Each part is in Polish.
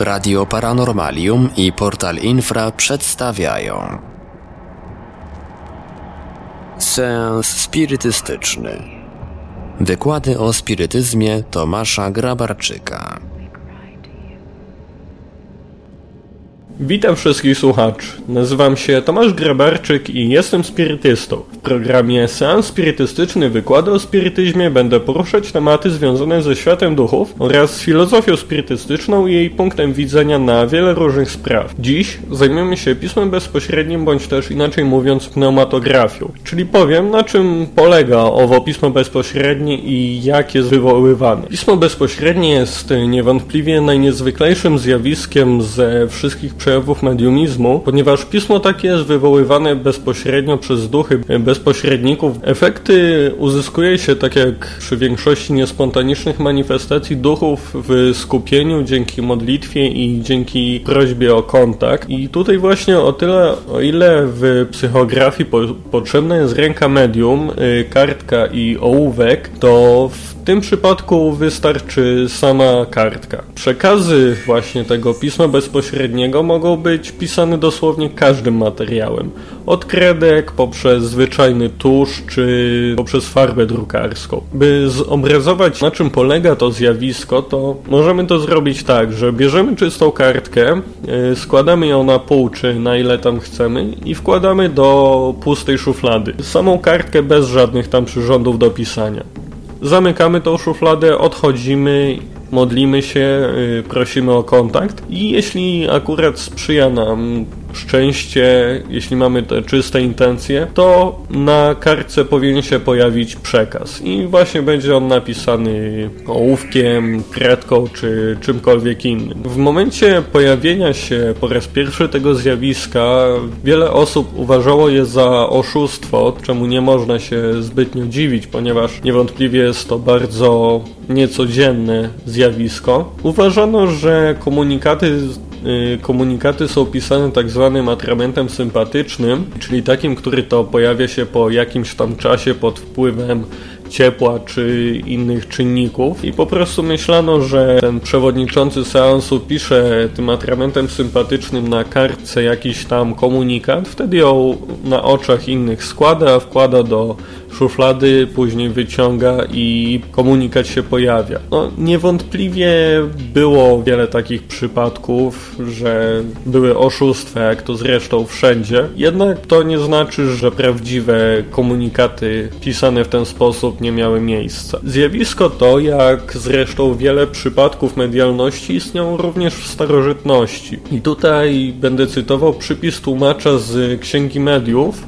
Radio Paranormalium i Portal Infra przedstawiają. Seans spirytystyczny. Wykłady o spirytyzmie Tomasza Grabarczyka Witam wszystkich słuchaczy. Nazywam się Tomasz Grabarczyk i jestem spirytystą. W programie Seans Spirytystyczny Wykłady o spirytyzmie będę poruszać tematy związane ze światem duchów oraz filozofią spirytystyczną i jej punktem widzenia na wiele różnych spraw. Dziś zajmiemy się pismem bezpośrednim, bądź też inaczej mówiąc pneumatografią. Czyli powiem na czym polega owo pismo bezpośrednie i jak jest wywoływane. Pismo bezpośrednie jest niewątpliwie najniezwyklejszym zjawiskiem ze wszystkich przejawów mediumizmu, ponieważ pismo takie jest wywoływane bezpośrednio przez duchy bezpośredników. Efekty uzyskuje się, tak jak przy większości niespontanicznych manifestacji duchów, w skupieniu, dzięki modlitwie i dzięki prośbie o kontakt. I tutaj właśnie o tyle, o ile w psychografii po, potrzebna jest ręka medium, y, kartka i ołówek, to w tym przypadku wystarczy sama kartka. Przekazy właśnie tego pisma bezpośredniego mogą być pisane dosłownie każdym materiałem. Od kredek, poprzez zwyczajny tusz, czy poprzez farbę drukarską. By zobrazować na czym polega to zjawisko, to możemy to zrobić tak, że bierzemy czystą kartkę, yy, składamy ją na pół, czy na ile tam chcemy i wkładamy do pustej szuflady. Samą kartkę bez żadnych tam przyrządów do pisania zamykamy tą szufladę, odchodzimy, modlimy się, y, prosimy o kontakt i jeśli akurat sprzyja nam szczęście, jeśli mamy te czyste intencje, to na kartce powinien się pojawić przekaz i właśnie będzie on napisany ołówkiem, kredką czy czymkolwiek innym. W momencie pojawienia się po raz pierwszy tego zjawiska wiele osób uważało je za oszustwo, czemu nie można się zbytnio dziwić, ponieważ niewątpliwie jest to bardzo niecodzienne zjawisko. Uważano, że komunikaty komunikaty są pisane tak zwanym atramentem sympatycznym, czyli takim, który to pojawia się po jakimś tam czasie pod wpływem ciepła czy innych czynników. I po prostu myślano, że ten przewodniczący seansu pisze tym atramentem sympatycznym na kartce jakiś tam komunikat, wtedy ją na oczach innych składa, wkłada do szuflady, później wyciąga i komunikat się pojawia. No, niewątpliwie było wiele takich przypadków, że były oszustwa, jak to zresztą wszędzie. Jednak to nie znaczy, że prawdziwe komunikaty pisane w ten sposób nie miały miejsca. Zjawisko to, jak zresztą wiele przypadków medialności istniało również w starożytności. I tutaj będę cytował przypis tłumacza z Księgi Mediów,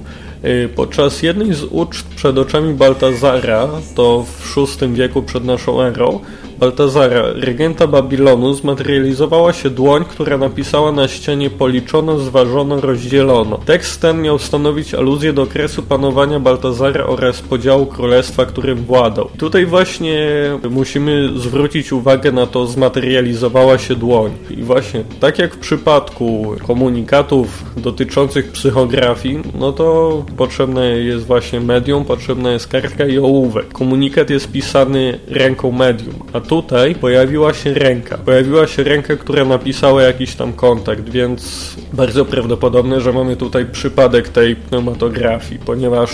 podczas jednej z uczt przed oczami Baltazara, to w VI wieku przed naszą erą, Baltazara, regenta Babilonu, zmaterializowała się dłoń, która napisała na ścianie policzono, zważono, rozdzielono. Tekst ten miał stanowić aluzję do okresu panowania Baltazara oraz podziału królestwa, którym władał. Tutaj właśnie musimy zwrócić uwagę na to, zmaterializowała się dłoń. I właśnie, tak jak w przypadku komunikatów dotyczących psychografii, no to potrzebne jest właśnie medium, potrzebna jest kartka i ołówek. Komunikat jest pisany ręką medium, a tutaj pojawiła się ręka. Pojawiła się ręka, która napisała jakiś tam kontakt, więc bardzo prawdopodobne, że mamy tutaj przypadek tej pneumatografii, ponieważ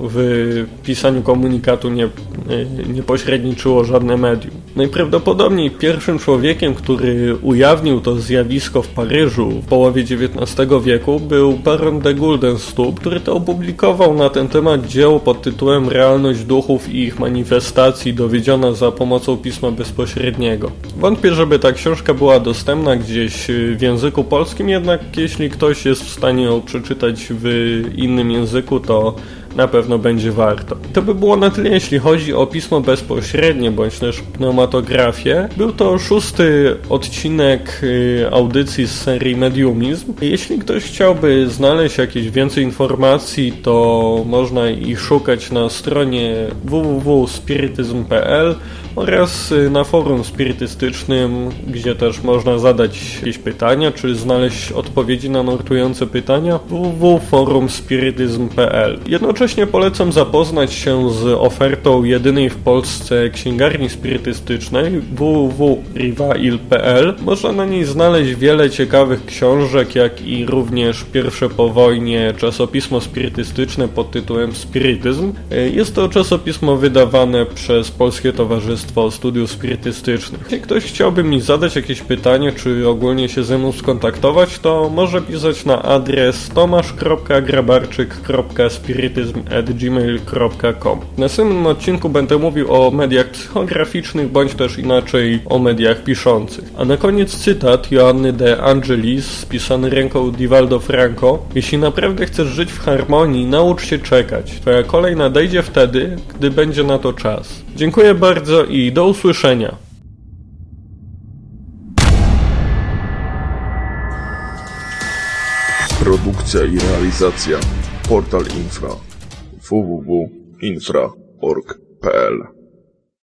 w pisaniu komunikatu nie, nie pośredniczyło żadne medium. Najprawdopodobniej pierwszym człowiekiem, który ujawnił to zjawisko w Paryżu w połowie XIX wieku był baron de Guldenstub, który to opublikował na ten temat dzieło pod tytułem Realność duchów i ich manifestacji dowiedziona za pomocą pisma bezpośredniego. Wątpię, żeby ta książka była dostępna gdzieś w języku polskim, jednak jeśli ktoś jest w stanie ją przeczytać w innym języku, to na pewno będzie warto. To by było na tyle, jeśli chodzi o pismo bezpośrednie, bądź też pneumatografię. Był to szósty odcinek y, audycji z serii Mediumizm. Jeśli ktoś chciałby znaleźć jakieś więcej informacji, to można ich szukać na stronie www.spirityzm.pl oraz y, na forum spirytystycznym, gdzie też można zadać jakieś pytania, czy znaleźć odpowiedzi na nurtujące pytania www.forumspirytyzm.pl Jednocześnie polecam zapoznać się z ofertą jedynej w Polsce księgarni spirytystycznej www.rivail.pl Można na niej znaleźć wiele ciekawych książek, jak i również pierwsze po wojnie czasopismo spirytystyczne pod tytułem Spirytyzm. Jest to czasopismo wydawane przez Polskie Towarzystwo Studiów Spirytystycznych. Jeśli ktoś chciałby mi zadać jakieś pytanie, czy ogólnie się ze mną skontaktować, to może pisać na adres tomasz.grabarczyk.spirytyzm.gmail.com W następnym odcinku będę mówił o mediach psychograficznych, bądź też inaczej o mediach piszących. A na koniec cytat Joanny de Angelis spisany ręką Divaldo Franco. Jeśli naprawdę chcesz żyć w harmonii, naucz się czekać. Twoja kolej nadejdzie wtedy, gdy będzie na to czas. Dziękuję bardzo i do usłyszenia. Produkcja i realizacja Portal Infra www.infra.org.pl